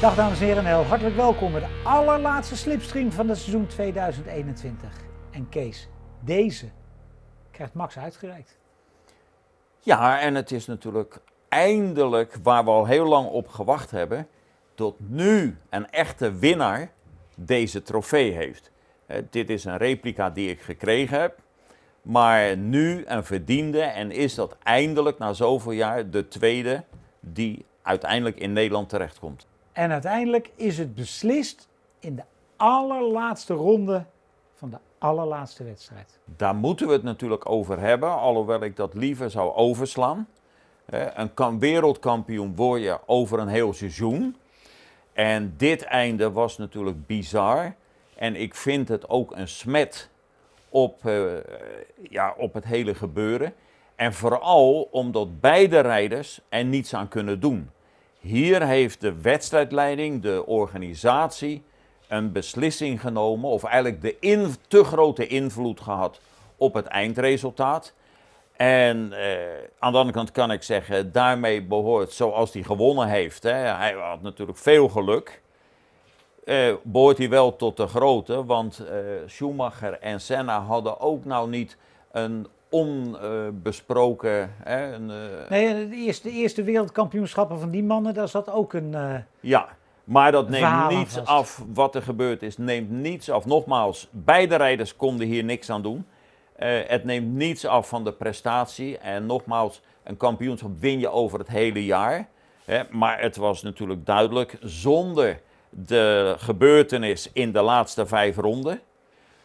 Dag dames en heren en heel hartelijk welkom bij de allerlaatste slipstream van het seizoen 2021. En Kees, deze krijgt Max uitgereikt. Ja, en het is natuurlijk eindelijk waar we al heel lang op gewacht hebben, tot nu een echte winnaar deze trofee heeft. Eh, dit is een replica die ik gekregen heb, maar nu een verdiende en is dat eindelijk na zoveel jaar de tweede die uiteindelijk in Nederland terechtkomt. En uiteindelijk is het beslist in de allerlaatste ronde van de allerlaatste wedstrijd. Daar moeten we het natuurlijk over hebben, alhoewel ik dat liever zou overslaan. Een wereldkampioen word je over een heel seizoen. En dit einde was natuurlijk bizar. En ik vind het ook een smet op, eh, ja, op het hele gebeuren. En vooral omdat beide rijders er niets aan kunnen doen. Hier heeft de wedstrijdleiding, de organisatie, een beslissing genomen, of eigenlijk de te grote invloed gehad op het eindresultaat. En eh, aan de andere kant kan ik zeggen, daarmee behoort, zoals hij gewonnen heeft, hè, hij had natuurlijk veel geluk, eh, behoort hij wel tot de grote, want eh, Schumacher en Senna hadden ook nou niet een onbesproken, eh, Nee, de eerste, de eerste wereldkampioenschappen van die mannen, daar zat ook een... eh, Ja, maar dat neemt niets vast. af wat er gebeurd is. Neemt niets af. Nogmaals, beide rijders konden hier niks aan doen. Eh, het neemt niets af van de prestatie. En nogmaals, een kampioenschap win je over het hele jaar. Hè, maar het was natuurlijk duidelijk, zonder de gebeurtenis in de laatste vijf ronden,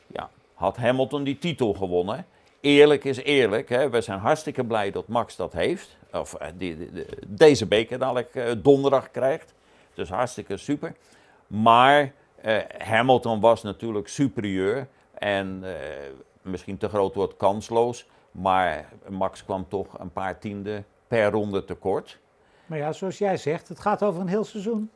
ja, had Hamilton die titel gewonnen. Eerlijk is eerlijk, hè, we zijn hartstikke blij dat Max dat heeft. Of eh, die, deze beker dadelijk eh, donderdag krijgt. Dus hartstikke super. Maar eh, Hamilton was natuurlijk superieur. En misschien te groot woord kansloos. Maar Max kwam toch een paar tienden per ronde tekort. maar ja, zoals jij zegt, het gaat over een heel seizoen.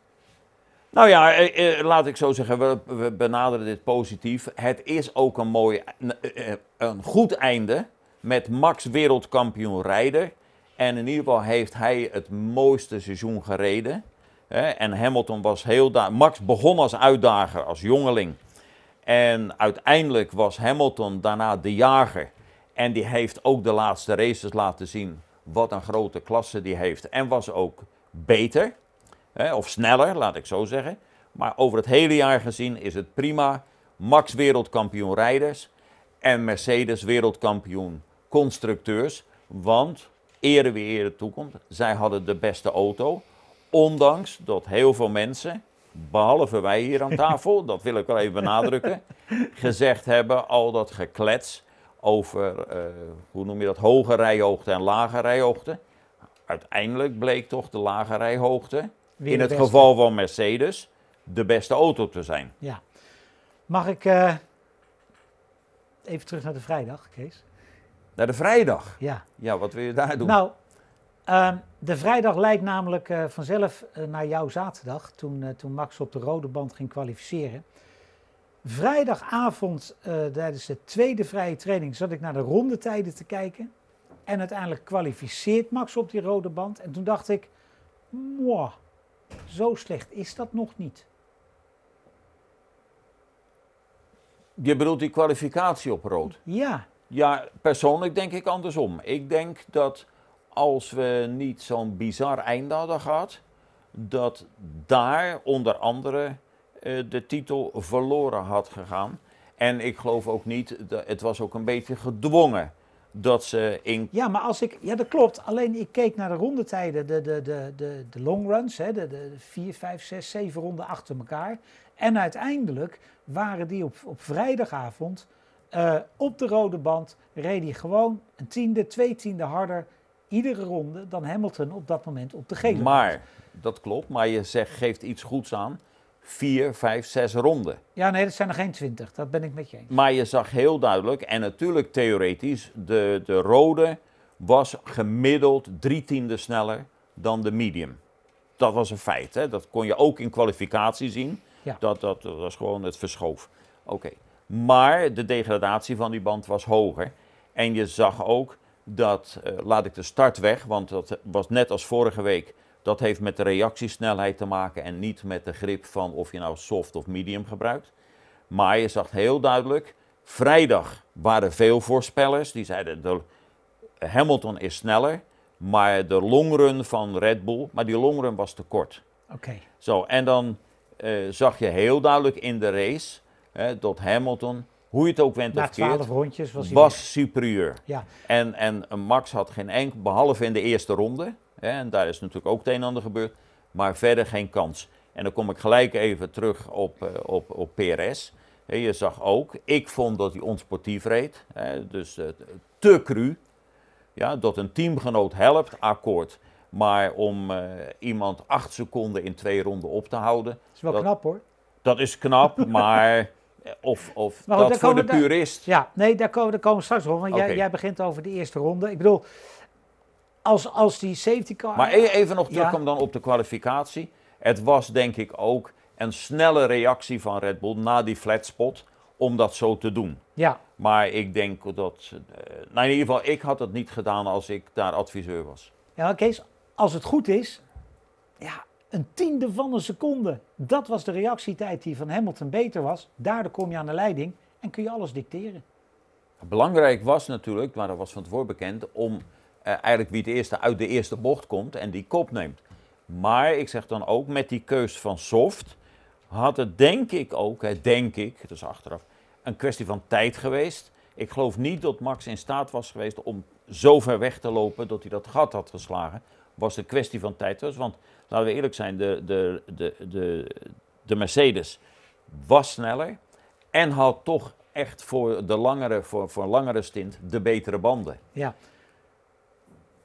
Nou ja, eh, eh, laat ik zo zeggen, we, benaderen dit positief. Het is ook een mooi, eh, een goed einde met Max wereldkampioen rijder. En in ieder geval heeft hij het mooiste seizoen gereden. En Hamilton was heel daar. Max begon als uitdager, als jongeling. En uiteindelijk was Hamilton daarna de jager. En die heeft ook de laatste races laten zien wat een grote klasse die heeft. En was ook beter. Hè, of sneller, laat ik zo zeggen. Maar over het hele jaar gezien is het prima. Max wereldkampioen rijders en Mercedes wereldkampioen constructeurs. Want, ere wie ere toekomt, zij hadden de beste auto. Ondanks dat heel veel mensen, behalve wij hier aan tafel, dat wil ik wel even benadrukken, gezegd hebben al dat geklets over, eh, hoe noem je dat, hoge rijhoogte en lage rijhoogte. Uiteindelijk bleek toch de lage rijhoogte Weer in het beste. geval van Mercedes de beste auto te zijn. Ja. Mag ik eh, even terug naar de vrijdag, Kees? Naar de vrijdag. Ja. Ja, wat wil je daar doen? Nou, ehm, de vrijdag lijkt namelijk eh, vanzelf eh, naar jouw zaterdag, toen, toen Max op de rode band ging kwalificeren. Vrijdagavond, tijdens de tweede vrije training, zat ik naar de rondetijden te kijken. En uiteindelijk kwalificeert Max op die rode band. En toen dacht ik, mwah, zo slecht is dat nog niet. Je bedoelt die kwalificatie op rood. Ja, Ja, persoonlijk denk ik andersom. Ik denk dat als we niet zo'n bizar einde hadden gehad, dat daar onder andere eh, de titel verloren had gegaan. En ik geloof ook niet, dat, het was ook een beetje gedwongen dat ze in Ja, maar als ik. Ja, dat klopt. Alleen ik keek naar de rondetijden, de, de, de, de, de long runs, hè, de, de 4, 5, 6, 7 ronden achter elkaar. En uiteindelijk waren die op, op vrijdagavond eh, op de rode band, reed hij gewoon een tiende, twee tiende harder iedere ronde dan Hamilton op dat moment op de gele band. Maar, dat klopt, maar je zegt, geeft iets goeds aan. Vier, vijf, zes ronden. Ja, nee, dat zijn er geen twintig. Dat ben ik met je eens. Maar je zag heel duidelijk, en natuurlijk theoretisch, de, de rode was gemiddeld drie tienden sneller dan de medium. Dat was een feit, hè? dat kon je ook in kwalificatie zien. Ja. Dat, dat, dat was gewoon het verschoof. Oké. Maar de degradatie van die band was hoger. En je zag ook dat, eh, laat ik de start weg, want dat was net als vorige week, Dat heeft met de reactiesnelheid te maken en niet met de grip van of je nou soft of medium gebruikt. Maar je zag heel duidelijk, vrijdag waren veel voorspellers die zeiden de Hamilton is sneller, maar de longrun van Red Bull, maar die longrun was te kort. Oké. Zo, en dan eh, zag je heel duidelijk in de race hè, dat Hamilton, hoe je het ook went of keert, rondjes was was superieur. Ja, En, en Max had geen enkel, behalve in de eerste ronde, en daar is natuurlijk ook het een en ander gebeurd, maar verder geen kans. En dan kom ik gelijk even terug op, eh, op, op PRS. Je zag ook, ik vond dat hij onsportief reed, dus eh, te cru. Ja, dat een teamgenoot helpt, akkoord. Maar om eh, iemand acht seconden in twee ronden op te houden, dat is wel Dat- knap hoor. dat is knap, maar of, of Maar goed, dat voor de purist. Ja, nee, daar komen, daar komen we straks op. Want jij, jij begint over de eerste ronde. Ik bedoel, als, als die safety car... Maar e- even nog Ja. terugkomen dan op de kwalificatie. Het was denk ik ook een snelle reactie van Red Bull na die flatspot om dat zo te doen. Ja, Maar ik denk dat, eh, nou in ieder geval, ik had het niet gedaan als ik daar adviseur was. ja Kees, als het goed is, ja, een tiende van een seconde. Dat was de reactietijd die van Hamilton beter was. Daardoor kom je aan de leiding en kun je alles dicteren. Belangrijk was natuurlijk, maar dat was van tevoren bekend, om eigenlijk wie het eerste uit de eerste bocht komt en die kop neemt. Maar ik zeg dan ook, met die keus van soft, had het denk ik ook, hè, denk ik, dus achteraf, een kwestie van tijd geweest. Ik geloof niet dat Max in staat was geweest om zo ver weg te lopen dat hij dat gat had geslagen. Was een kwestie van tijd. Dus, want laten we eerlijk zijn, de, de, de, de, de Mercedes was sneller en had toch echt voor, de langere, voor, voor een langere stint de betere banden. Ja.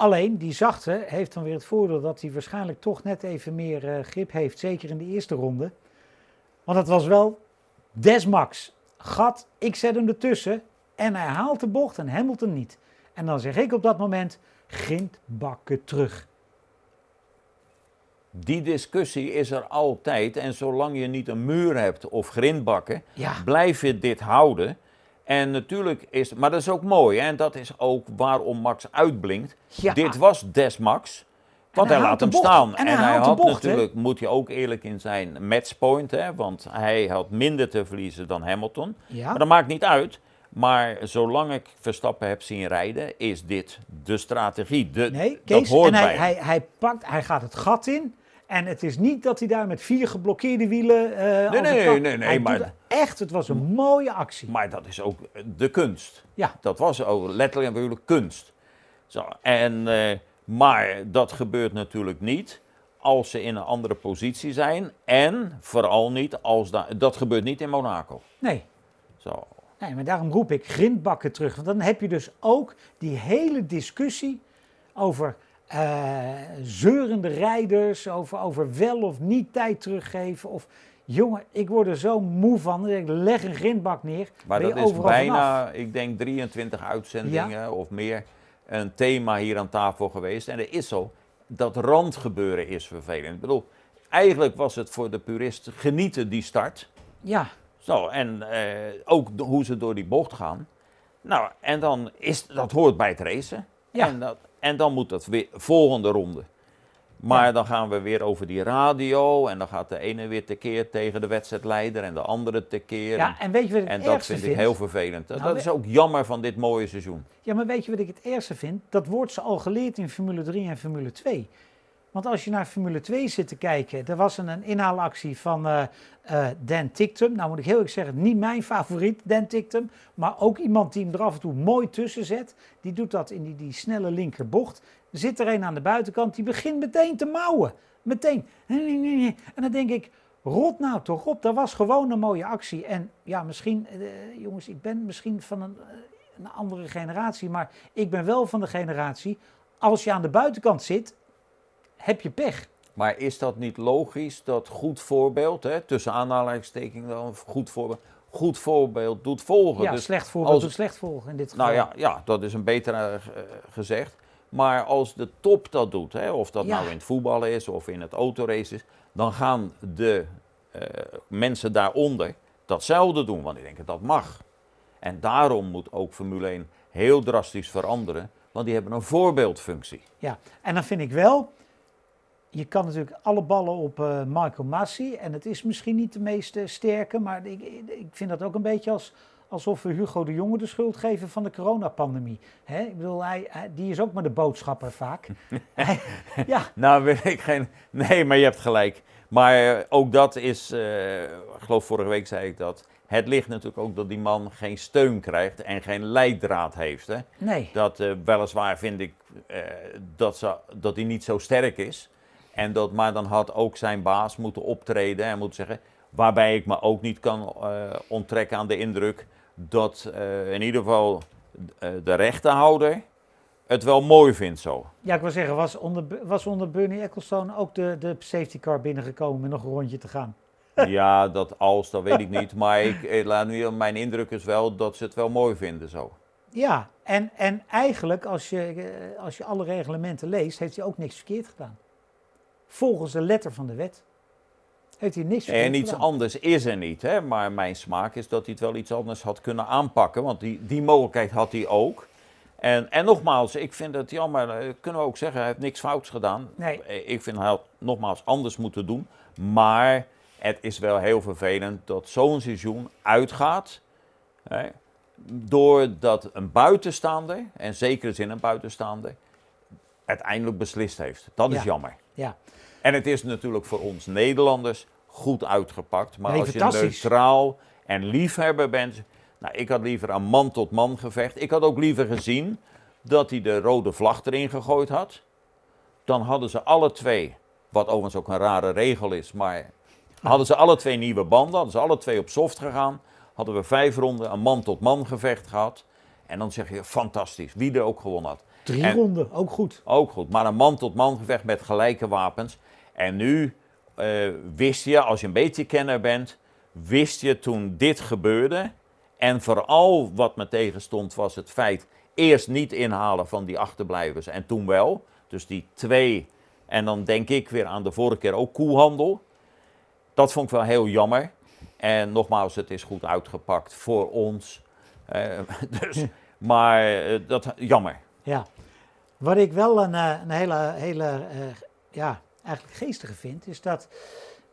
Alleen, die zachte heeft dan weer het voordeel dat hij waarschijnlijk toch net even meer eh, grip heeft. Zeker in de eerste ronde. Want het was wel Desmax. Gat, ik zet hem ertussen. En hij haalt de bocht en Hamilton niet. En dan zeg ik op dat moment, grindbakken terug. Die discussie is er altijd en zolang je niet een muur hebt of grindbakken, Ja, blijf je dit houden. En natuurlijk is, maar dat is ook mooi hè? en dat is ook waarom Max uitblinkt. ja. Dit was Desmax, want hij laat hem staan. En hij had bocht, hè? natuurlijk, moet je ook eerlijk in zijn, matchpoint, hè? want hij had minder te verliezen dan Hamilton. ja. Maar dat maakt niet uit. Maar zolang ik Verstappen heb zien rijden, is dit de strategie. De, Nee, dat Kees, hoort en hij, bij hij, hij, pakt, hij gaat het gat in. En het is niet dat hij daar met vier geblokkeerde wielen. een nee, nee, nee, Hij maar- doet Echt, het was een mooie actie. Maar dat is ook de kunst. Ja. Dat was ook letterlijk en figuurlijk kunst. Zo, en, eh, maar dat gebeurt natuurlijk niet als ze in een andere positie zijn. En vooral niet als da- dat gebeurt niet in Monaco. Nee, Zo. nee, maar daarom roep ik grindbakken terug. Want dan heb je dus ook die hele discussie over eh, zeurende rijders. Over, over wel of niet tijd teruggeven. Of jongen, ik word er zo moe van. Ik, leg een grindbak neer. Maar dat is vanaf. bijna, ik denk 23 uitzendingen of meer, een thema hier aan tafel geweest. En er is zo, dat randgebeuren is vervelend. Ik bedoel, eigenlijk was het voor de purist genieten die start. Ja, Zo, en eh, ook de- hoe ze door die bocht gaan. Nou, en dan is dat hoort bij het racen. Ja. En, dat, en dan moet dat weer volgende ronde. Maar Ja. dan gaan we weer over die radio. En dan gaat de ene weer tekeer tegen de wedstrijdleider en de andere tekeer. ja, en weet je wat ik en het dat vind vind? ik heel vervelend. Nou, dat is ook jammer van dit mooie seizoen. Ja, maar weet je wat ik het eerste vind? Dat wordt ze al geleerd in Formule 3 en Formule 2. Want als je naar Formule 2 zit te kijken, er was een, een inhaalactie van eh, eh, Dan Tictum. Nou moet ik heel eerlijk zeggen, niet mijn favoriet, Dan Tictum. Maar ook iemand die hem er af en toe mooi tussen zet. Die doet dat in die, die snelle linkerbocht. Er zit er een aan de buitenkant, die begint meteen te mouwen. Meteen. En dan denk ik, rot nou toch op, dat was gewoon een mooie actie. En ja, misschien, eh, jongens, ik ben misschien van een, een andere generatie, maar ik ben wel van de generatie, als je aan de buitenkant zit, heb je pech. Maar is dat niet logisch dat goed voorbeeld, hè, tussen aanhalingstekens dan, goed voorbeeld, goed voorbeeld doeld volgen. Ja, Dus slecht voorbeeld als- doet slecht volgen in dit geval. Nou ja, ja, dat is een beter eh, gezegd. Maar als de top dat doet, hè, of dat Ja. nou in het voetballen is of in het autorace is, dan gaan de eh, mensen daaronder datzelfde doen. Want die denken dat mag. En daarom moet ook Formule 1 heel drastisch veranderen, want die hebben een voorbeeldfunctie. Ja, en dan vind ik wel, je kan natuurlijk alle ballen op uh, Michael Massi. En het is misschien niet de meest sterke, maar ik, ik vind dat ook een beetje als, alsof we Hugo de Jonge de schuld geven van de coronapandemie. Hè? Ik bedoel, hij, die is ook maar de boodschapper vaak. ja. Nou, weet ik geen. Nee, maar je hebt gelijk. Maar eh, ook dat is, uh, ik geloof vorige week zei ik dat. Het ligt natuurlijk ook dat die man geen steun krijgt en geen leidraad heeft. Hè? Nee. Dat uh, weliswaar vind ik dat, ze, dat hij niet zo sterk is. En dat, maar dan had ook zijn baas moeten optreden en moeten zeggen. Waarbij ik me ook niet kan onttrekken aan de indruk dat in ieder geval de rechterhouder het wel mooi vindt zo. Ja, ik wil zeggen, was onder, was onder Bernie Ecclestone ook de, de safety car binnengekomen met nog een rondje te gaan? ja, dat als, dat weet ik niet. Maar ik, laat nu, mijn indruk is wel dat ze het wel mooi vinden zo. Ja, en, en eigenlijk als je, eh, als je alle reglementen leest, heeft hij ook niks verkeerd gedaan. Volgens de letter van de wet heeft hij niks En iets anders is er niet, hè? maar mijn smaak is dat hij het wel iets anders had kunnen aanpakken. Want die, die mogelijkheid had hij ook. En, en nogmaals, ik vind het jammer, eh, kunnen we ook zeggen, hij heeft niks fouts gedaan. Nee. Eh, ik vind hij had nogmaals anders moeten doen. Maar het is wel heel vervelend dat zo'n seizoen uitgaat. Hè, doordat een buitenstaander, en zeker zin een buitenstaander, uiteindelijk beslist heeft. Dat is jammer. Ja. En het is natuurlijk voor ons Nederlanders goed uitgepakt. Maar als je neutraal en liefhebber bent, nou, ik had liever een man-tot-man gevecht. Ik had ook liever gezien dat hij de rode vlag erin gegooid had. Dan hadden ze alle twee, wat overigens ook een rare regel is, maar hadden ze alle twee nieuwe banden, hadden ze alle twee op soft gegaan, hadden we vijf ronden een man-tot-man gevecht gehad. En dan zeg je, fantastisch, wie er ook gewonnen had. Drie ronden, ook goed. Ook goed, maar een man-tot-man gevecht met gelijke wapens. En nu uh, wist je, als je een beetje kenner bent, wist je toen dit gebeurde, en vooral wat me tegenstond was het feit eerst niet inhalen van die achterblijvers en toen wel. Dus die twee en dan denk ik weer aan de vorige keer ook koehandel. Dat vond ik wel heel jammer. En nogmaals, het is goed uitgepakt voor ons. Uh, dus, maar uh, dat, jammer. Ja, wat ik wel een, eh, een hele, hele ja, eigenlijk geestige vind, is dat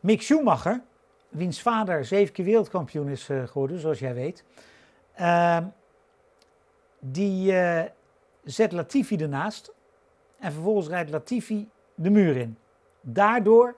Mick Schumacher, wiens vader zeven keer wereldkampioen is uh, geworden, zoals jij weet. Uh, die zet Latifi ernaast en vervolgens rijdt Latifi de muur in. Daardoor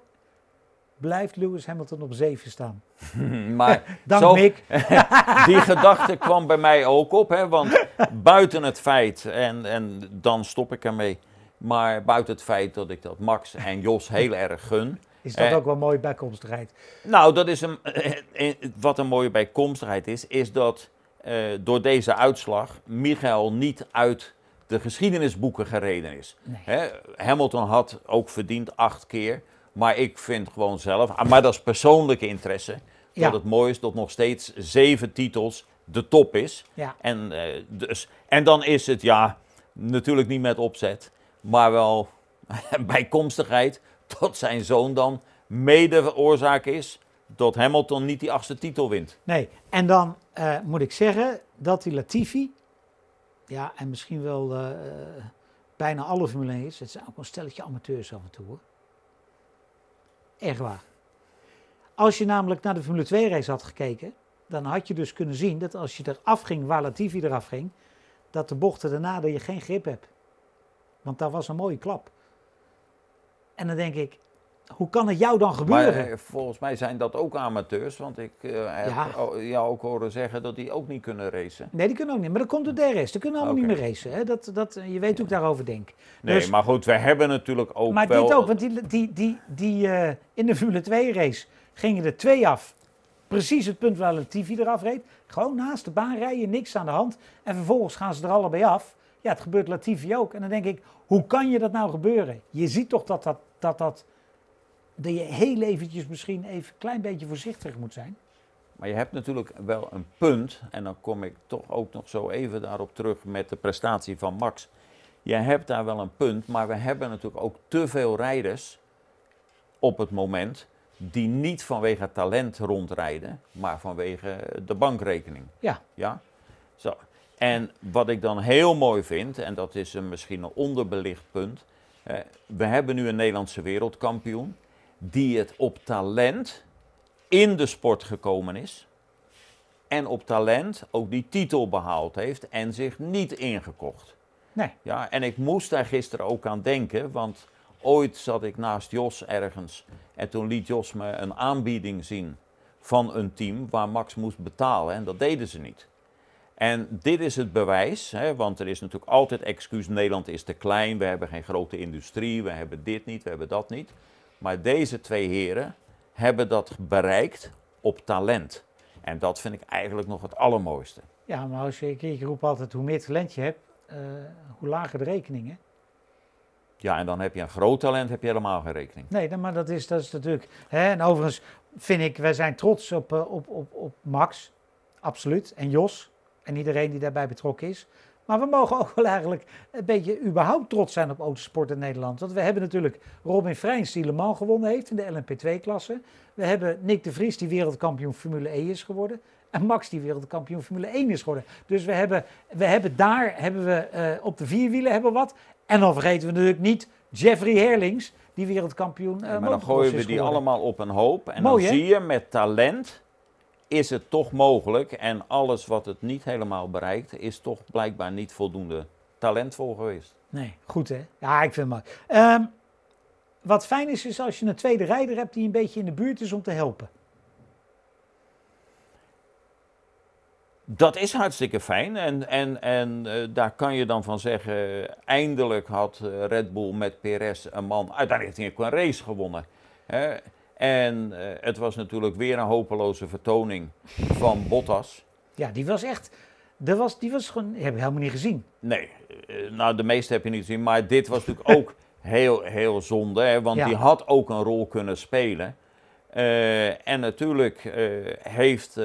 blijft Lewis Hamilton op zeven staan. maar Dank zo, Mick. die gedachte kwam bij mij ook op, hè, want buiten het feit, en, en dan stop ik ermee, maar buiten het feit dat ik dat Max en Jos heel erg gun, is dat eh, ook wel mooie bijkomstigheid? Nou, dat is een, eh, eh, wat een mooie bijkomstigheid is, is dat uh, door deze uitslag Michael niet uit de geschiedenisboeken gereden is. Nee. Hamilton had ook verdiend acht keer, maar ik vind gewoon zelf, ah, maar dat is persoonlijke interesse, dat het mooi is dat nog steeds zeven titels de top is. Ja. En, uh, dus, en dan is het, ja, natuurlijk niet met opzet, maar wel bijkomstigheid dat zijn zoon dan mede oorzaak is dat Hamilton niet die achtste titel wint. Nee, en dan uh, moet ik zeggen dat die Latifi, ja, en misschien wel uh, bijna alle Formule 1 is, het zijn ook een stelletje amateurs af en toe hoor. Echt waar. Als je namelijk naar de Formule 2 race had gekeken, dan had je dus kunnen zien dat als je eraf ging waar Latifi eraf ging, dat de bochten daarna dat je geen grip hebt. Want daar was een mooie klap. En dan denk ik, hoe kan het jou dan gebeuren? Maar, eh, volgens mij zijn dat ook amateurs, want ik uh, heb jou ook horen zeggen dat die ook niet kunnen racen. Nee, die kunnen ook niet, maar dat komt door DRS. Die kunnen allemaal niet meer racen. Hè? Dat, dat, je weet hoe ik daarover denk. Nee, dus, maar goed, we hebben natuurlijk ook maar wel... Maar dit ook, want die, die, die, die uh, in de Formule 2 race gingen er twee af. Precies het punt waar Latifi eraf reed. Gewoon naast de baan rijden, niks aan de hand. En vervolgens gaan ze er allebei af. Ja, het gebeurt Latifi ook. En dan denk ik, hoe kan je dat nou gebeuren? Je ziet toch dat dat, dat, dat, dat je heel eventjes misschien even een klein beetje voorzichtig moet zijn. Maar je hebt natuurlijk wel een punt, en dan kom ik toch ook nog zo even daarop terug met de prestatie van Max. Je hebt daar wel een punt, maar we hebben natuurlijk ook te veel rijders op het moment die niet vanwege talent rondrijden, maar vanwege de bankrekening. Ja. ja? Zo. En wat ik dan heel mooi vind, en dat is een, misschien een onderbelicht punt, Eh, we hebben nu een Nederlandse wereldkampioen die het op talent in de sport gekomen is. En op talent ook die titel behaald heeft en zich niet ingekocht. Nee. Ja, en ik moest daar gisteren ook aan denken, want ooit zat ik naast Jos ergens en toen liet Jos me een aanbieding zien van een team waar Max moest betalen en dat deden ze niet. En dit is het bewijs, hè, want er is natuurlijk altijd excuus, Nederland is te klein, we hebben geen grote industrie, we hebben dit niet, we hebben dat niet. Maar deze twee heren hebben dat bereikt op talent. En dat vind ik eigenlijk nog het allermooiste. Ja, maar als je, ik, ik roep altijd, hoe meer talent je hebt, uh, hoe lager de rekeningen. Ja, en dan heb je een groot talent, heb je helemaal geen rekening. Nee, maar dat is, dat is natuurlijk... Hè, en overigens vind ik, wij zijn trots op, uh, op, op, op Max, absoluut. En Jos, en iedereen die daarbij betrokken is. Maar we mogen ook wel eigenlijk een beetje überhaupt trots zijn op autosport in Nederland. Want we hebben natuurlijk Robin Freins die Le Mans gewonnen heeft in de LMP2-klasse. We hebben Nick de Vries die wereldkampioen Formule E is geworden. En Max die wereldkampioen Formule 1 is geworden. Dus we hebben, we hebben daar hebben we, uh, op de vierwielen hebben we wat. En dan vergeten we natuurlijk niet Jeffrey Herlings, die wereldkampioen uh, ja, Maar dan gooien we die allemaal op een hoop. En Mooi, dan zie je met talent is het toch mogelijk. En alles wat het niet helemaal bereikt, is toch blijkbaar niet voldoende talentvol geweest. Nee, goed hè? Ja, ik vind het mooi. Um, wat fijn is, is als je een tweede rijder hebt die een beetje in de buurt is om te helpen. Dat is hartstikke fijn en, en, en uh, daar kan je dan van zeggen, eindelijk had uh, Red Bull met Perez een man, heeft hij ook een race gewonnen. Hè? En uh, het was natuurlijk weer een hopeloze vertoning van Bottas. Ja, die was echt, dat was, die was gewoon, die heb ik helemaal niet gezien. Nee, nou de meeste heb je niet gezien, maar dit was natuurlijk ook heel, heel zonde, hè? want ja. die had ook een rol kunnen spelen. en natuurlijk heeft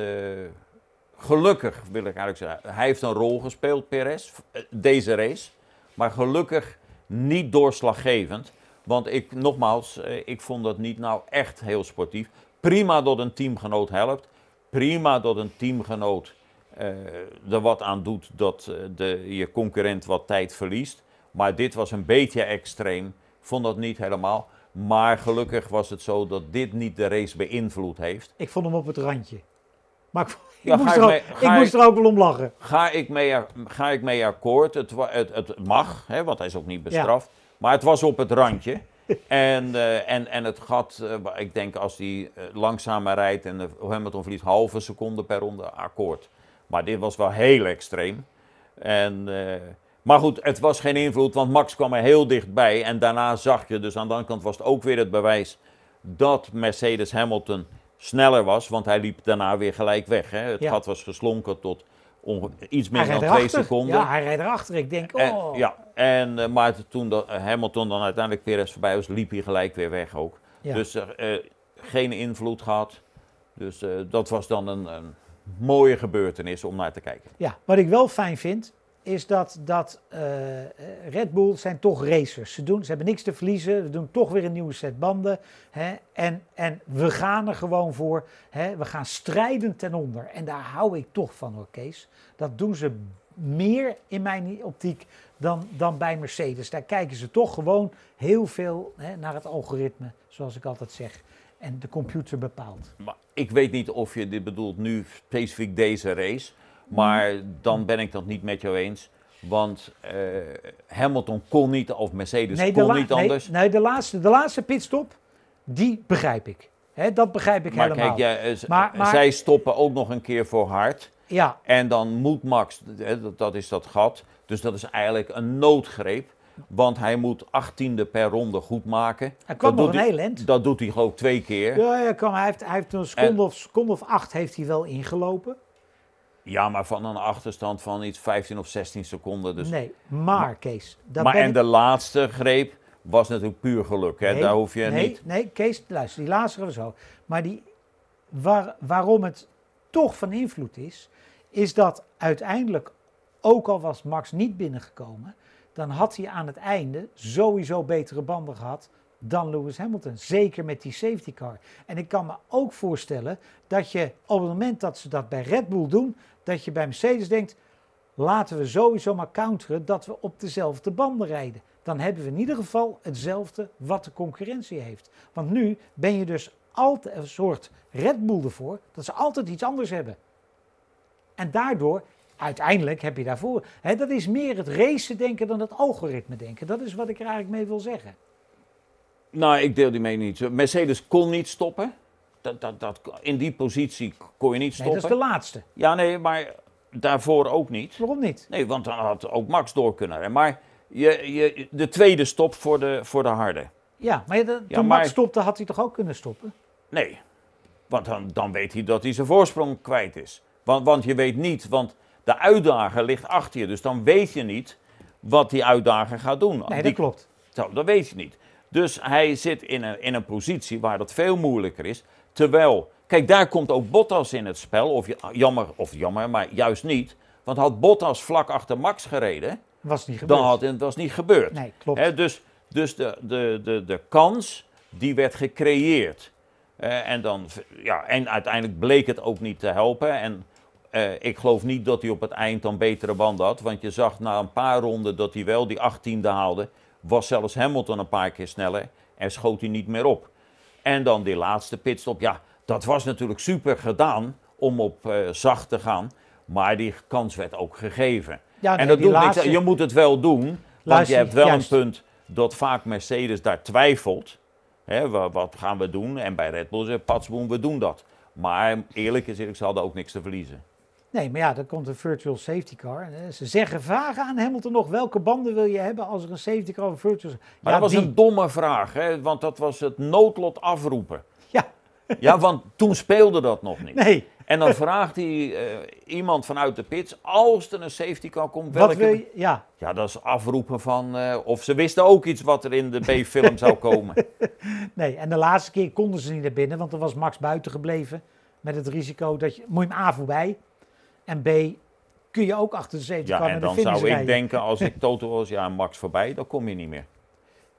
gelukkig wil ik eigenlijk zeggen, hij heeft een rol gespeeld, Perez, deze race. Maar gelukkig niet doorslaggevend. Want ik, nogmaals, ik vond dat niet nou echt heel sportief. Prima dat een teamgenoot helpt. Prima dat een teamgenoot uh, er wat aan doet dat de, je concurrent wat tijd verliest. Maar dit was een beetje extreem. Vond dat niet helemaal. Maar gelukkig was het zo dat dit niet de race beïnvloed heeft. Ik vond hem op het randje. Maar ik ja, ik, moest, er ook, ik moest er ook wel om lachen. Ga ik mee, ga ik mee akkoord? Het, het, het mag, hè, want hij is ook niet bestraft. Ja. Maar het was op het randje. en, uh, en, en het gat, uh, ik denk als hij uh, langzamer rijdt en de Hamilton verliest halve seconde per ronde, akkoord. Maar dit was wel heel extreem. En, maar goed, het was geen invloed, want Max kwam er heel dichtbij. En daarna zag je, dus aan de andere kant was het ook weer het bewijs dat Mercedes Hamilton sneller was, want hij liep daarna weer gelijk weg. Hè. Het ja. gat was geslonken tot iets meer dan twee seconden. Ja, hij reed erachter. Ik denk, oh. En, ja, en, uh, maar toen dat, uh, Hamilton dan uiteindelijk Perez voorbij was, liep hij gelijk weer weg ook. Ja. Dus uh, geen invloed gehad. Dus dat was dan een, een mooie gebeurtenis om naar te kijken. Ja, wat ik wel fijn vind, is dat, dat uh, Red Bull zijn toch racers. Ze, doen, ze hebben niks te verliezen, ze doen toch weer een nieuwe set banden. Hè, en, en we gaan er gewoon voor. Hè, we gaan strijden ten onder. En daar hou ik toch van hoor, Kees. Dat doen ze meer in mijn optiek dan, dan bij Mercedes. Daar kijken ze toch gewoon heel veel hè, naar het algoritme, zoals ik altijd zeg. En de computer bepaalt. Maar ik weet niet of je dit bedoelt nu specifiek deze race. Maar dan ben ik dat niet met jou eens. Want uh, Hamilton kon niet, of Mercedes nee, kon niet anders. Nee, de, laatste, de laatste pitstop, die begrijp ik. Dat begrijp ik maar helemaal. Kijk, ja, uh, maar, maar, zij stoppen ook nog een keer voor hard. Ja. En dan moet Max, dat, dat is dat gat. Dus dat is eigenlijk een noodgreep. Want hij moet achttiende per ronde goed maken. Hij kwam dat nog een hij, heel eind. Dat doet hij geloof ik twee keer. Ja, ja kwam, hij, heeft, hij heeft een seconde, en, of, seconde of acht heeft hij wel ingelopen. Ja, maar van een achterstand van iets 15 of 16 seconden. Dus... Nee, maar Kees. maar en ik... de laatste greep was natuurlijk puur geluk. Hè? Nee, Daar hoef je nee, niet. Nee, Kees, luister, die laatste we zo. Maar die, waar, waarom het toch van invloed is, is dat uiteindelijk, ook al was Max niet binnengekomen, dan had hij aan het einde sowieso betere banden gehad dan Lewis Hamilton. Zeker met die safety car. En ik kan me ook voorstellen dat je op het moment dat ze dat bij Red Bull doen, dat je bij Mercedes denkt, laten we sowieso maar counteren dat we op dezelfde banden rijden. dan hebben we in ieder geval hetzelfde wat de concurrentie heeft. Want nu ben je dus altijd een soort Red Bull ervoor dat ze altijd iets anders hebben. En daardoor, uiteindelijk heb je daarvoor. Hè, dat is meer het racen denken dan het algoritme denken. Dat is wat ik er eigenlijk mee wil zeggen. Nou, ik deel die mening niet. Mercedes kon niet stoppen. Dat, dat, dat, in die positie kon je niet Nee, stoppen. dat is de laatste. Ja, nee, maar daarvoor ook niet. Waarom niet? Nee, want dan had ook Max door kunnen. rijden. Maar je, je, de tweede stop voor de, voor de harde. Ja, maar de- Ja, toen maar- Max stopte, had hij toch ook kunnen stoppen? Nee, want dan, dan weet hij dat hij zijn voorsprong kwijt is. Want, want je weet niet, want de uitdager ligt achter je. Dus dan weet je niet wat die uitdager gaat doen. Nee, Die- dat klopt. Zo, dat weet je niet. Dus hij zit in een, in een positie waar dat veel moeilijker is. Terwijl, kijk, daar komt ook Bottas in het spel. Of je- jammer, of jammer, maar juist niet. Want had Bottas vlak achter Max gereden, Was niet gebeurd. dan had het was niet gebeurd. Nee, klopt. Dus dus de, de, de, de kans, die werd gecreëerd. Eh, en, dan, ja, en uiteindelijk bleek het ook niet te helpen. En eh, ik geloof niet dat hij op het eind dan betere banden had. Want je zag na een paar ronden dat hij wel die 18e haalde. Was zelfs Hamilton een paar keer sneller. En schoot hij niet meer op. En dan die laatste pitstop. Ja, dat was natuurlijk super gedaan om op eh, zacht te gaan. Maar die kans werd ook gegeven. Ja, nee, en dat die doet laatste- niks. Je moet het wel doen. Want je hebt wel juist. een punt dat vaak Mercedes daar twijfelt. Hè, wa- wat gaan we doen? En bij Red Bull zegt Patsboom, we doen dat. Maar eerlijk is eerlijk, ze hadden ook niks te verliezen. Nee, maar ja, dan komt een virtual safety car. Eh, Ze zeggen, vragen aan Hamilton nog, welke banden wil je hebben als er een safety car of een virtual... Maar ja, dat was die. een domme vraag, hè? want dat was het noodlot afroepen. Ja, Ja, want toen speelde dat nog niet. nee. En dan vraagt hij eh, iemand vanuit de pits, als er een safety car komt, Wat welke... wil je... Ja, Ja, dat is afroepen van... eh, of ze wisten ook iets wat er in de B-film zou komen. nee. En de laatste keer konden ze niet naar binnen, want er was Max buiten gebleven. Met het risico dat je... Moet je hem A voorbij. En B, kun je ook achter de safety Ja, car en de dan zou ik denken, als ik Toto was, ja, Max voorbij, dan kom je niet meer.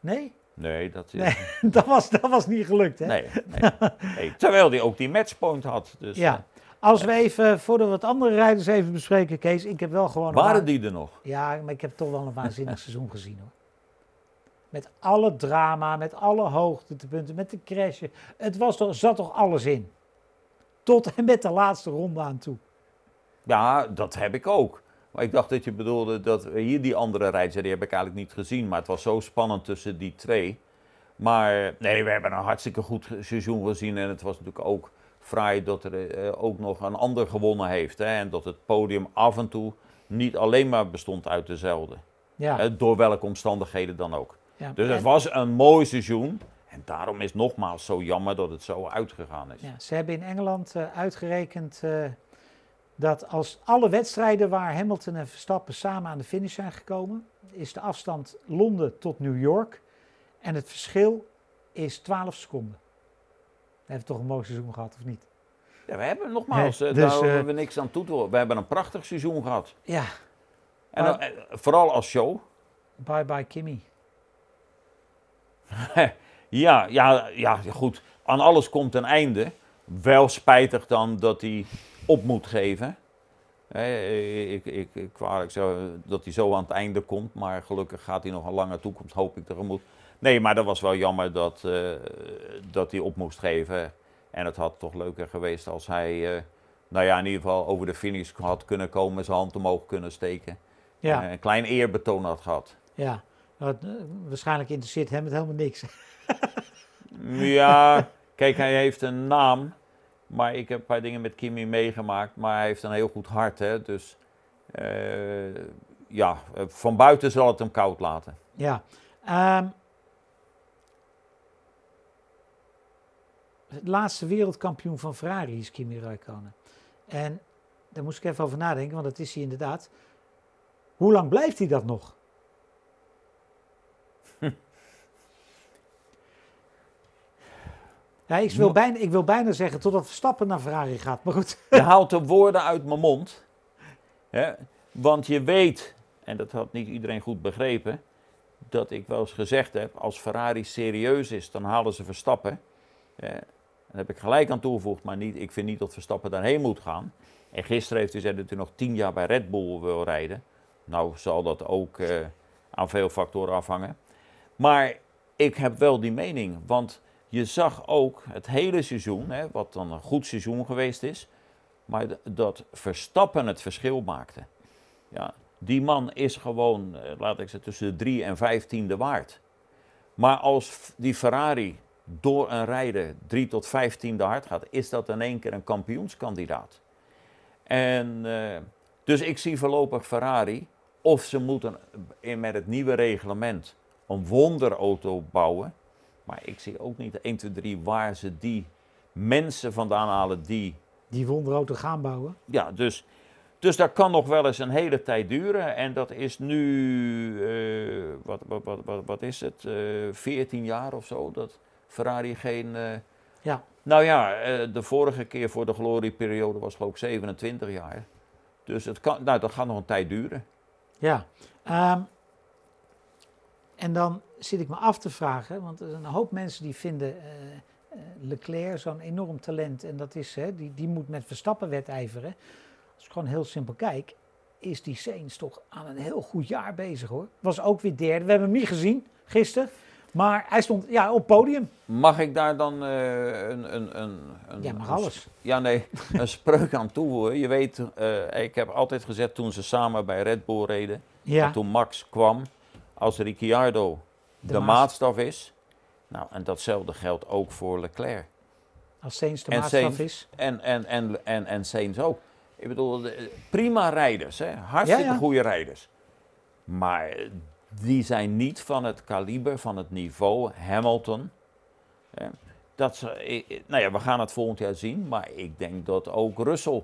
Nee? Nee, dat is... Nee, dat was, dat was niet gelukt, hè? Nee, nee, nee. Terwijl hij ook die matchpoint had. Dus, Ja. Als we even, voordat we het andere rijders even bespreken, Kees, ik heb wel gewoon... eh, waren wa- die er nog? Ja, maar ik heb toch wel een waanzinnig seizoen gezien hoor. Met alle drama, met alle hoogtepunten, met de crashen. Het was toch, zat toch alles in. Tot en met de laatste ronde aan toe. Ja, dat heb ik ook. Maar ik dacht dat je bedoelde dat hier die andere rijders, die heb ik eigenlijk niet gezien. Maar het was zo spannend tussen die twee. Maar nee, we hebben een hartstikke goed seizoen gezien. En het was natuurlijk ook fraai dat er eh, ook nog een ander gewonnen heeft. Hè? En dat het podium af en toe niet alleen maar bestond uit dezelfde. Ja, Hè, door welke omstandigheden dan ook. ja. Dus het was een mooi seizoen. En daarom is het nogmaals zo jammer dat het zo uitgegaan is. ja, ze hebben in Engeland eh, uitgerekend eh, dat als alle wedstrijden waar Hamilton en Verstappen samen aan de finish zijn gekomen, is de afstand Londen tot New York. En het verschil is 12 seconden. We hebben toch een mooi seizoen gehad, of niet? Ja, we hebben nogmaals, Nee, eh, dus, daar eh, hebben we niks aan toe te horen. We hebben een prachtig seizoen gehad. Ja, En dan, eh, vooral als show. bye bye Kimmy. Ja, ja, ja, goed. Aan alles komt een einde. Wel spijtig dan dat hij op moet geven. Ik, ik, ik, kwalijk zo dat hij zo aan het einde komt. Maar gelukkig gaat hij nog een lange toekomst, hoop ik tegemoet. Nee, maar dat was wel jammer dat, eh, dat hij op moest geven. En het had toch leuker geweest als hij, eh, nou ja, in ieder geval over de finish had kunnen komen. Zijn hand omhoog kunnen steken. Ja, Eh, een klein eerbetoon had gehad. ja. Nou, eh, waarschijnlijk interesseert hem het helemaal niks. Ja, kijk, hij heeft een naam. Maar ik heb een paar dingen met Kimi meegemaakt. Maar hij heeft een heel goed hart. Hè? Dus eh, ja, van buiten zal het hem koud laten. Ja. ehm, het laatste wereldkampioen van Ferrari is Kimi Räikkönen. En daar moest ik even over nadenken, want dat is hij inderdaad. Hoe lang blijft hij dat nog? Ja, ik, wil bijna, ik wil bijna zeggen totdat Verstappen naar Ferrari gaat, maar goed. Je haalt de woorden uit mijn mond. Hè? Want je weet, en dat had niet iedereen goed begrepen, dat ik wel eens gezegd heb, als Ferrari serieus is, dan halen ze Verstappen. Eh, daar heb ik gelijk aan toegevoegd, maar niet, ik vind niet dat Verstappen daarheen moet gaan. En gisteren heeft hij gezegd dat hij nog tien jaar bij Red Bull wil rijden. Nou zal dat ook eh, aan veel factoren afhangen. Maar ik heb wel die mening, want je zag ook het hele seizoen, hè, wat dan een goed seizoen geweest is, maar dat Verstappen het verschil maakte. Ja, die man is gewoon, eh, laat ik zeggen, tussen de 3 en 15 waard. Maar als die Ferrari door een rijder 3 tot 15 hard gaat, is dat in één keer een kampioenskandidaat. En uh, dus ik zie voorlopig Ferrari, of ze moeten in, met het nieuwe reglement een wonderauto bouwen. Maar ik zie ook niet 1, 2, 3 waar ze die mensen vandaan halen die... Die wonderauto gaan bouwen? Ja, dus, dus dat kan nog wel eens een hele tijd duren. En dat is nu, uh, wat, wat, wat, wat, is het, uh, eh, 14 jaar of zo, dat Ferrari geen... Uh, ja. Nou ja, de vorige keer voor de glorieperiode was geloof ik 27 jaar. Dus het kan, nou, dat gaat nog een tijd duren. Ja, um, en dan zit ik me af te vragen, want er zijn een hoop mensen die vinden uh, Leclerc zo'n enorm talent en dat is, hè, die, die moet met Verstappen wedijveren. Als ik gewoon heel simpel kijk, is die Sainz toch aan een heel goed jaar bezig hoor. Was ook weer derde, we hebben hem niet gezien gisteren. Maar hij stond ja, op podium. Mag ik daar dan uh, een, een, een, een, Ja, mag alles. Ja, nee, een spreuk aan toevoegen. Je weet, uh, ik heb altijd gezegd toen ze samen bij Red Bull reden, ja. toen Max kwam, als Ricciardo de, de maatstaf is, nou, en datzelfde geldt ook voor Leclerc. Als Sainz de en maatstaf Sainz, is. En, en, en, en, en Sainz ook. Ik bedoel, prima rijders, hè? hartstikke ja, ja. goede rijders. Maar die zijn niet van het kaliber, van het niveau Hamilton. Dat ze, nou ja, we gaan het volgend jaar zien, maar ik denk dat ook Russell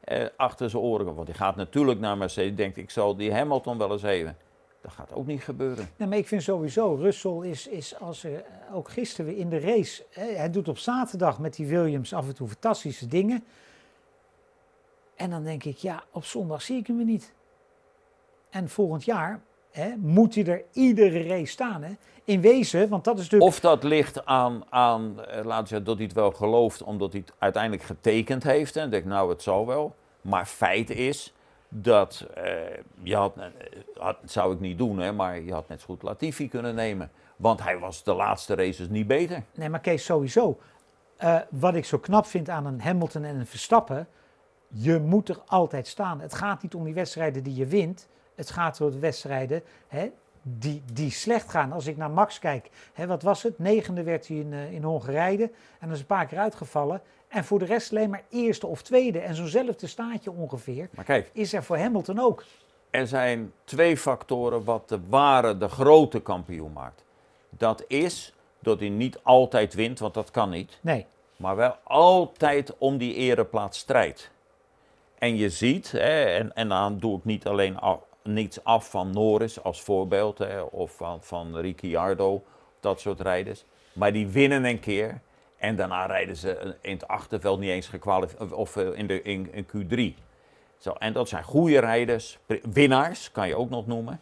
eh, achter zijn oren, want die gaat natuurlijk naar Mercedes, denkt ik zal die Hamilton wel eens even. Dat gaat ook niet gebeuren. Nee, maar ik vind sowieso, Russell is, is als er, ook gisteren weer in de race, hij doet op zaterdag met die Williams af en toe fantastische dingen. En dan denk ik, ja, op zondag zie ik hem weer niet. En volgend jaar hè, moet hij er iedere race staan. Hè? In wezen, want dat is natuurlijk... Of dat ligt aan, aan eh, laten we zeggen, dat hij het wel gelooft omdat hij het uiteindelijk getekend heeft. En denk nou, het zal wel. Maar feit is dat, uh, je had, uh, had, zou ik niet doen, hè, maar je had net zo goed Latifi kunnen nemen. Want hij was de laatste races niet beter. Nee, maar Kees, sowieso. Uh, wat ik zo knap vind aan een Hamilton en een Verstappen, je moet er altijd staan. Het gaat niet om die wedstrijden die je wint. Het gaat om de wedstrijden hè, die, die slecht gaan. Als ik naar Max kijk, hè, wat was het? Negende werd hij in, uh, in Hongarije en dan is een paar keer uitgevallen. En voor de rest alleen maar eerste of tweede. En zo'nzelfde staatje ongeveer maar kijk, is er voor Hamilton ook. Er zijn twee factoren wat de ware, de grote kampioen maakt. Dat is dat hij niet altijd wint, want dat kan niet. Nee. Maar wel altijd om die ereplaats strijdt. En je ziet, hè, en, en dan doe ik niet alleen niets af van Norris als voorbeeld, hè, of van, van Ricciardo, dat soort rijders. Maar die winnen een keer en daarna rijden ze in het achterveld niet eens gekwalificeerd, of eh, in, de, in, in Q3. Zo, en dat zijn goede rijders, winnaars kan je ook nog noemen.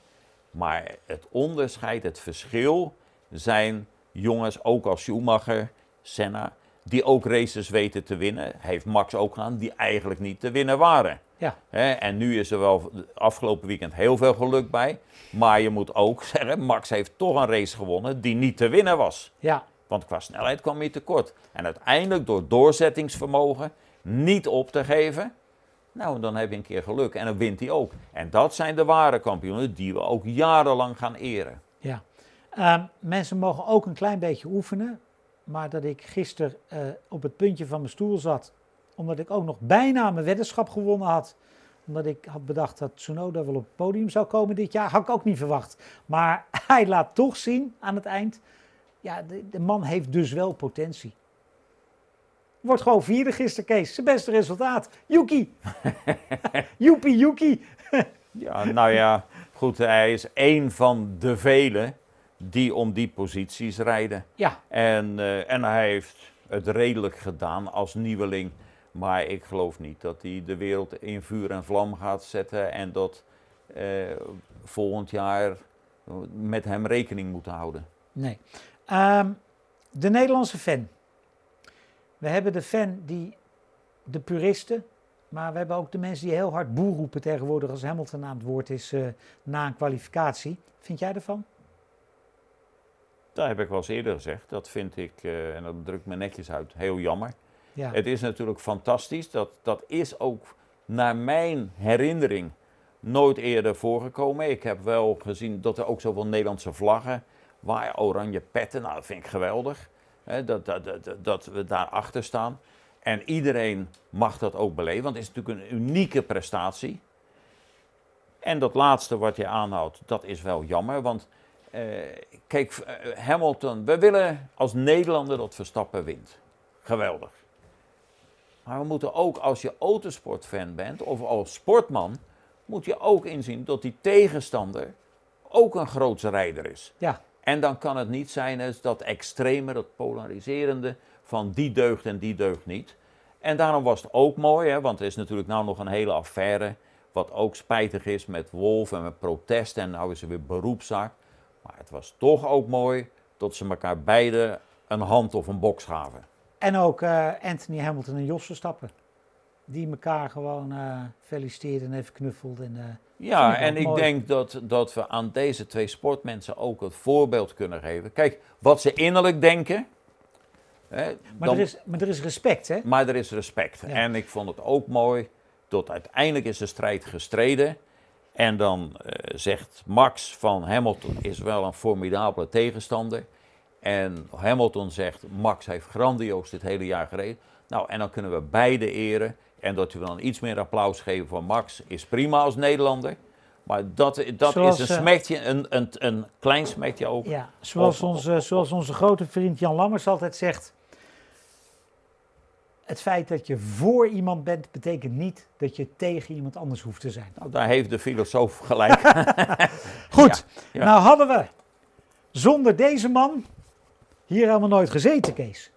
Maar het onderscheid, het verschil zijn jongens, ook als Schumacher, Senna, die ook races weten te winnen. Heeft Max ook gedaan, die eigenlijk niet te winnen waren. Ja. en nu is er wel afgelopen weekend heel veel geluk bij. Maar je moet ook zeggen, Max heeft toch een race gewonnen die niet te winnen was. Ja. Want qua snelheid kwam hij tekort. En uiteindelijk door doorzettingsvermogen niet op te geven. Nou, dan heb je een keer geluk en dan wint hij ook. En dat zijn de ware kampioenen die we ook jarenlang gaan eren. Ja. Uh, mensen mogen ook een klein beetje oefenen. Maar dat ik gisteren uh, op het puntje van mijn stoel zat, omdat ik ook nog bijna mijn weddenschap gewonnen had. Omdat ik had bedacht dat Tsunoda wel op het podium zou komen dit jaar, had ik ook niet verwacht. Maar hij laat toch zien aan het eind, ja, de, de man heeft dus wel potentie. Wordt gewoon vierde gisteren, Kees. Zijn beste resultaat. Yuki. Joepie, Yuki. ja, nou ja, goed. Hij is één van de velen die om die posities rijden. Ja. En, uh, en hij heeft het redelijk gedaan als nieuweling. Maar ik geloof niet dat hij de wereld in vuur en vlam gaat zetten en dat uh, volgend jaar met hem rekening moeten houden. Nee. Um, de Nederlandse fan. We hebben de fan die de puristen, Maar we hebben ook de mensen die heel hard boer roepen tegenwoordig als Hamilton aan het woord is uh, na een kwalificatie. Vind jij ervan? Dat heb ik wel eens eerder gezegd. Dat vind ik, uh, en dat drukt me netjes uit, heel jammer. Het is natuurlijk fantastisch. Dat, dat is ook naar mijn herinnering nooit eerder voorgekomen. Ik heb wel gezien dat er ook zoveel Nederlandse vlaggen waren, oranje petten. Nou, dat vind ik geweldig. Hè, dat, dat, dat, dat we daarachter staan. En iedereen mag dat ook beleven, want het is natuurlijk een unieke prestatie. En dat laatste wat je aanhoudt, dat is wel jammer. Want eh, kijk, eh, Hamilton, we willen als Nederlander dat Verstappen wint. Geweldig. Maar we moeten ook, als je autosportfan bent of als sportman, moet je ook inzien dat die tegenstander ook een grootse rijder is. Ja. En dan kan het niet zijn dat extreme, dat polariserende van die deugt en die deugt niet. En daarom was het ook mooi, hè, want er is natuurlijk nou nog een hele affaire, wat ook spijtig is met Wolf en met protest en nou is er weer beroepszaak. Maar het was toch ook mooi dat ze elkaar beide een hand of een box gaven. En ook uh, Anthony Hamilton en Jos Verstappen. Die elkaar gewoon uh, feliciteerden en even knuffelden. En, uh, ja, en ik denk dat, dat we aan deze twee sportmensen ook het voorbeeld kunnen geven. Kijk, wat ze innerlijk denken. Hè, maar, er is, maar er is respect, hè? Maar er is respect. En ik vond het ook mooi dat uiteindelijk is de strijd gestreden. En dan zegt Max van Hamilton is wel een formidabele tegenstander. En Hamilton zegt, Max heeft grandioos dit hele jaar gereden. Nou, en dan kunnen we beide eren. En dat we dan iets meer applaus geven voor Max is prima als Nederlander. Maar dat, dat is een eh, smetje, een, een, een klein smetje ook. Ja, zoals, onze, zoals onze grote vriend Jan Lammers altijd zegt. Het feit dat je voor iemand bent, betekent niet dat je tegen iemand anders hoeft te zijn. Nou, daar heeft de filosoof gelijk. Goed, nou hadden we zonder deze man hier helemaal nooit gezeten, Kees.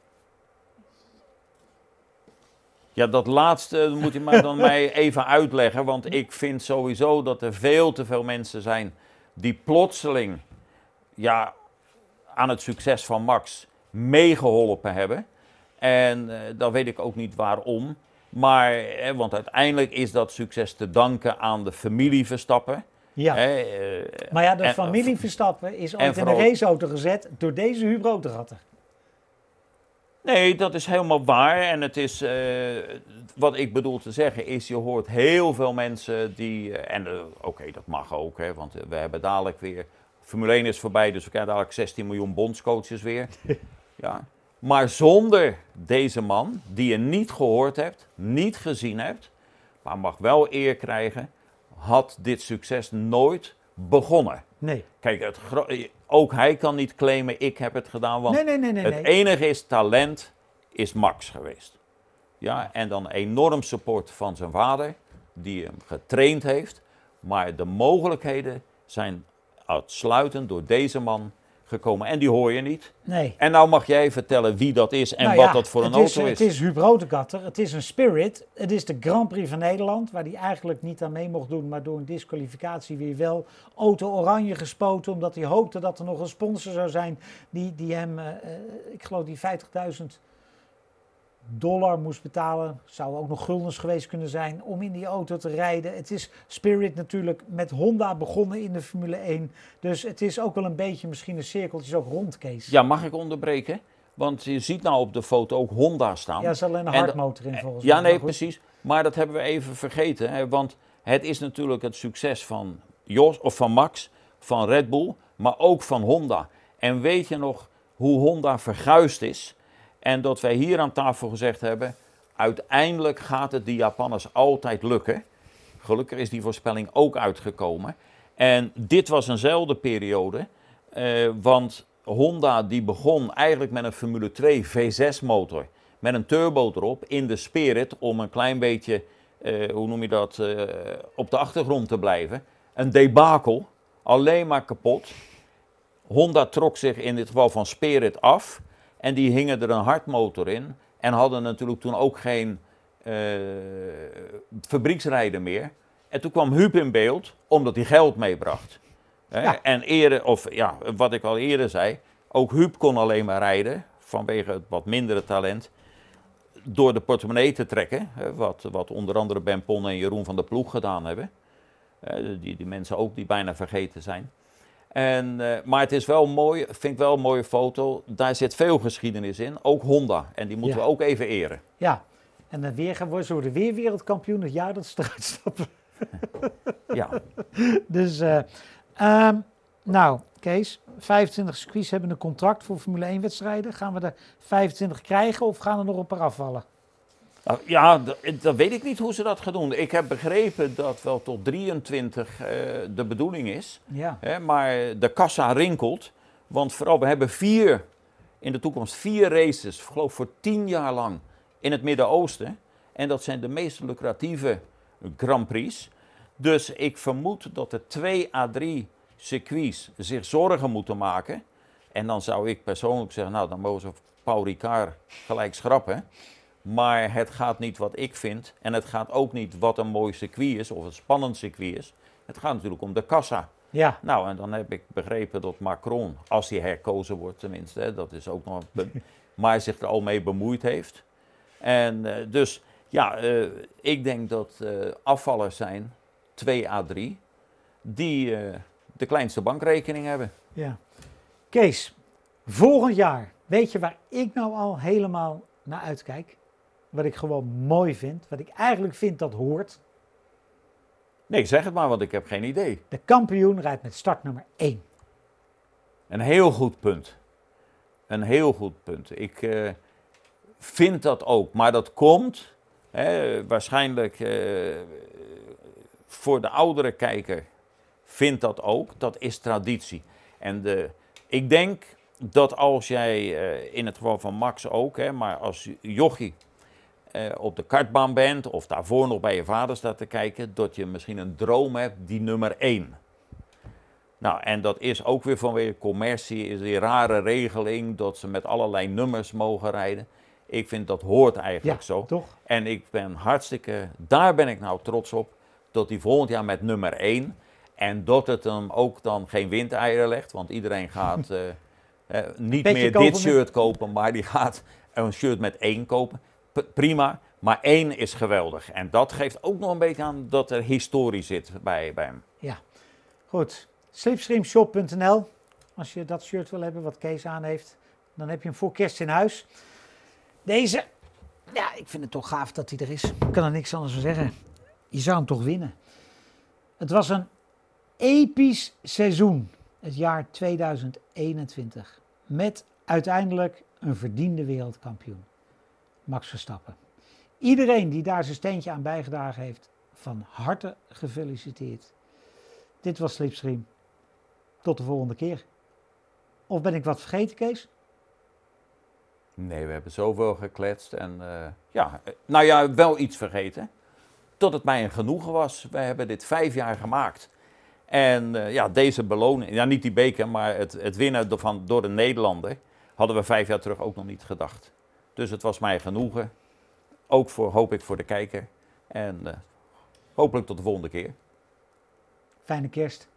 Ja, dat laatste moet je maar dan mij even uitleggen. Want ik vind sowieso dat er veel te veel mensen zijn die plotseling ja, aan het succes van Max meegeholpen hebben. En uh, dan weet ik ook niet waarom. Maar, want uiteindelijk is dat succes te danken aan de familie Verstappen. Ja. Eh, maar ja, de familie Verstappen is ooit in een raceauto gezet door deze Huub Rotegatter. Nee, dat is helemaal waar. En het is, uh, wat ik bedoel te zeggen is, je hoort heel veel mensen die, uh, en oké, dat mag ook, hè, want we hebben dadelijk weer, Formule 1 is voorbij, dus we krijgen dadelijk 16 miljoen bondscoaches weer. ja. Maar zonder deze man, die je niet gehoord hebt, niet gezien hebt, maar mag wel eer krijgen, had dit succes nooit begonnen. Nee. Kijk, het ook hij kan niet claimen, ik heb het gedaan. Want nee, nee, nee, nee, het enige is talent, is Max geweest. Ja, en dan enorm support van zijn vader, die hem getraind heeft. Maar de mogelijkheden zijn uitsluitend door deze man gekomen. En die hoor je niet. Nee. En nou mag jij vertellen wie dat is en nou wat dat voor een auto is. Het is Huub Rotekatter, het is een Spirit. Het is de Grand Prix van Nederland, waar hij eigenlijk niet aan mee mocht doen, maar door een disqualificatie weer wel auto oranje gespoten, omdat hij hoopte dat er nog een sponsor zou zijn die, die hem, uh, ik geloof die 50.000 dollar moest betalen. Zou ook nog guldens geweest kunnen zijn om in die auto te rijden. Het is Spirit natuurlijk met Honda begonnen in de Formule 1. Dus het is ook wel een beetje misschien een cirkeltje ook rond, Kees. Ja, mag ik onderbreken? Want je ziet nou op de foto ook Honda staan. Ja, er is alleen een hardmotor in volgens mij. Ja, nee, precies. Maar dat hebben we even vergeten. Hè? Want het is natuurlijk het succes van Jos of van Max, van Red Bull, maar ook van Honda. En weet je nog hoe Honda verguisd is? En dat wij hier aan tafel gezegd hebben, uiteindelijk gaat het de Japanners altijd lukken. Gelukkig is die voorspelling ook uitgekomen. En dit was eenzelfde periode, eh, want Honda die begon eigenlijk met een Formule 2 V6 motor. Met een turbo erop in de Spirit om een klein beetje, eh, hoe noem je dat, eh, op de achtergrond te blijven. Een debakel, alleen maar kapot. Honda trok zich in dit geval van Spirit af. En die hingen er een hartmotor in. En hadden natuurlijk toen ook geen uh, fabrieksrijden meer. En toen kwam Huub in beeld, omdat hij geld meebracht. En eerder, of ja, wat ik al eerder zei, ook Huub kon alleen maar rijden, vanwege het wat mindere talent. door de portemonnee te trekken. Wat, wat onder andere Ben Pon en Jeroen van der Ploeg gedaan hebben. Die, die mensen ook die bijna vergeten zijn. En, eh, maar het is wel mooi, vind ik wel een mooie foto. Daar zit veel geschiedenis in, ook Honda. En die moeten Ja. we ook even eren. Ja, en dan weer gaan we, ze worden weer wereldkampioen het jaar dat ze eruit stappen. Ja, Dus, eh, ehm, nou, Kees, 25 circuits hebben een contract voor Formule 1 wedstrijden. Gaan we er 25 krijgen of gaan er nog een paar afvallen? Nou, ja, dat weet ik niet hoe ze dat gaan doen. Ik heb begrepen dat wel tot 23 eh, de bedoeling is. Ja, Hè, maar de kassa rinkelt. Want vooral, we hebben vier, in de toekomst vier races, ik geloof voor tien jaar lang, in het Midden-Oosten. En dat zijn de meest lucratieve Grand Prix. Dus ik vermoed dat à drie circuits zich zorgen moeten maken. En dan zou ik persoonlijk zeggen, nou dan mogen ze Paul Ricard gelijk schrappen. Maar het gaat niet wat ik vind. En het gaat ook niet wat een mooi circuit is of een spannend circuit is. Het gaat natuurlijk om de kassa. ja, Nou, en dan heb ik begrepen dat Macron, als hij herkozen wordt tenminste, hè, dat is ook nog een punt, maar zich er al mee bemoeid heeft. En eh, dus, ja, eh, ik denk dat eh, afvallers zijn, 2 à 3, die de kleinste bankrekening hebben. ja. Kees, volgend jaar, weet je waar ik nou al helemaal naar uitkijk? Wat ik gewoon mooi vind, wat ik eigenlijk vind dat hoort. Nee, zeg het maar, want ik heb geen idee. De kampioen rijdt met startnummer 1. Een heel goed punt. Een heel goed punt. Ik eh, vind dat ook. Maar dat komt hè, waarschijnlijk eh, voor de oudere kijker vindt dat ook. Dat is traditie. En de, ik denk dat als jij, eh, in het geval van Max ook, hè, maar als jochie eh, op de kartbaan bent of daarvoor nog bij je vader staat te kijken, dat je misschien een droom hebt die nummer 1. Nou, en dat is ook weer vanwege commercie, is die rare regeling dat ze met allerlei nummers mogen rijden. Ik vind dat hoort eigenlijk Ja, zo. toch? En ik ben hartstikke, daar ben ik nou trots op, dat hij volgend jaar met nummer 1 en dat het hem ook dan geen windeieren legt, want iedereen gaat eh, eh, niet meer dit met- shirt kopen, maar die gaat een shirt met 1 kopen. Prima, maar 1 is geweldig. En dat geeft ook nog een beetje aan dat er historie zit bij, bij hem. Ja, goed. Slipstreamshop.nl. Als je dat shirt wil hebben wat Kees aan heeft, dan heb je hem voor kerst in huis. Deze, ja, ik vind het toch gaaf dat hij er is. Ik kan er niks anders van zeggen. Je zou hem toch winnen. Het was een episch seizoen, het jaar 2021. Met uiteindelijk een verdiende wereldkampioen, Max Verstappen. Iedereen die daar zijn steentje aan bijgedragen heeft, van harte gefeliciteerd. Dit was Slipstream. Tot de volgende keer. Of ben ik wat vergeten, Kees? Nee, we hebben zoveel gekletst en eh, ja, eh, nou ja, wel iets vergeten. Tot het mij een genoegen was. We hebben dit vijf jaar gemaakt. En eh, ja, deze beloning, ja niet die beker, maar het, het winnen door, van, door een Nederlander, hadden we vijf jaar terug ook nog niet gedacht. Dus het was mij genoegen. Ook voor, hoop ik, voor de kijker. En eh, hopelijk tot de volgende keer. Fijne kerst.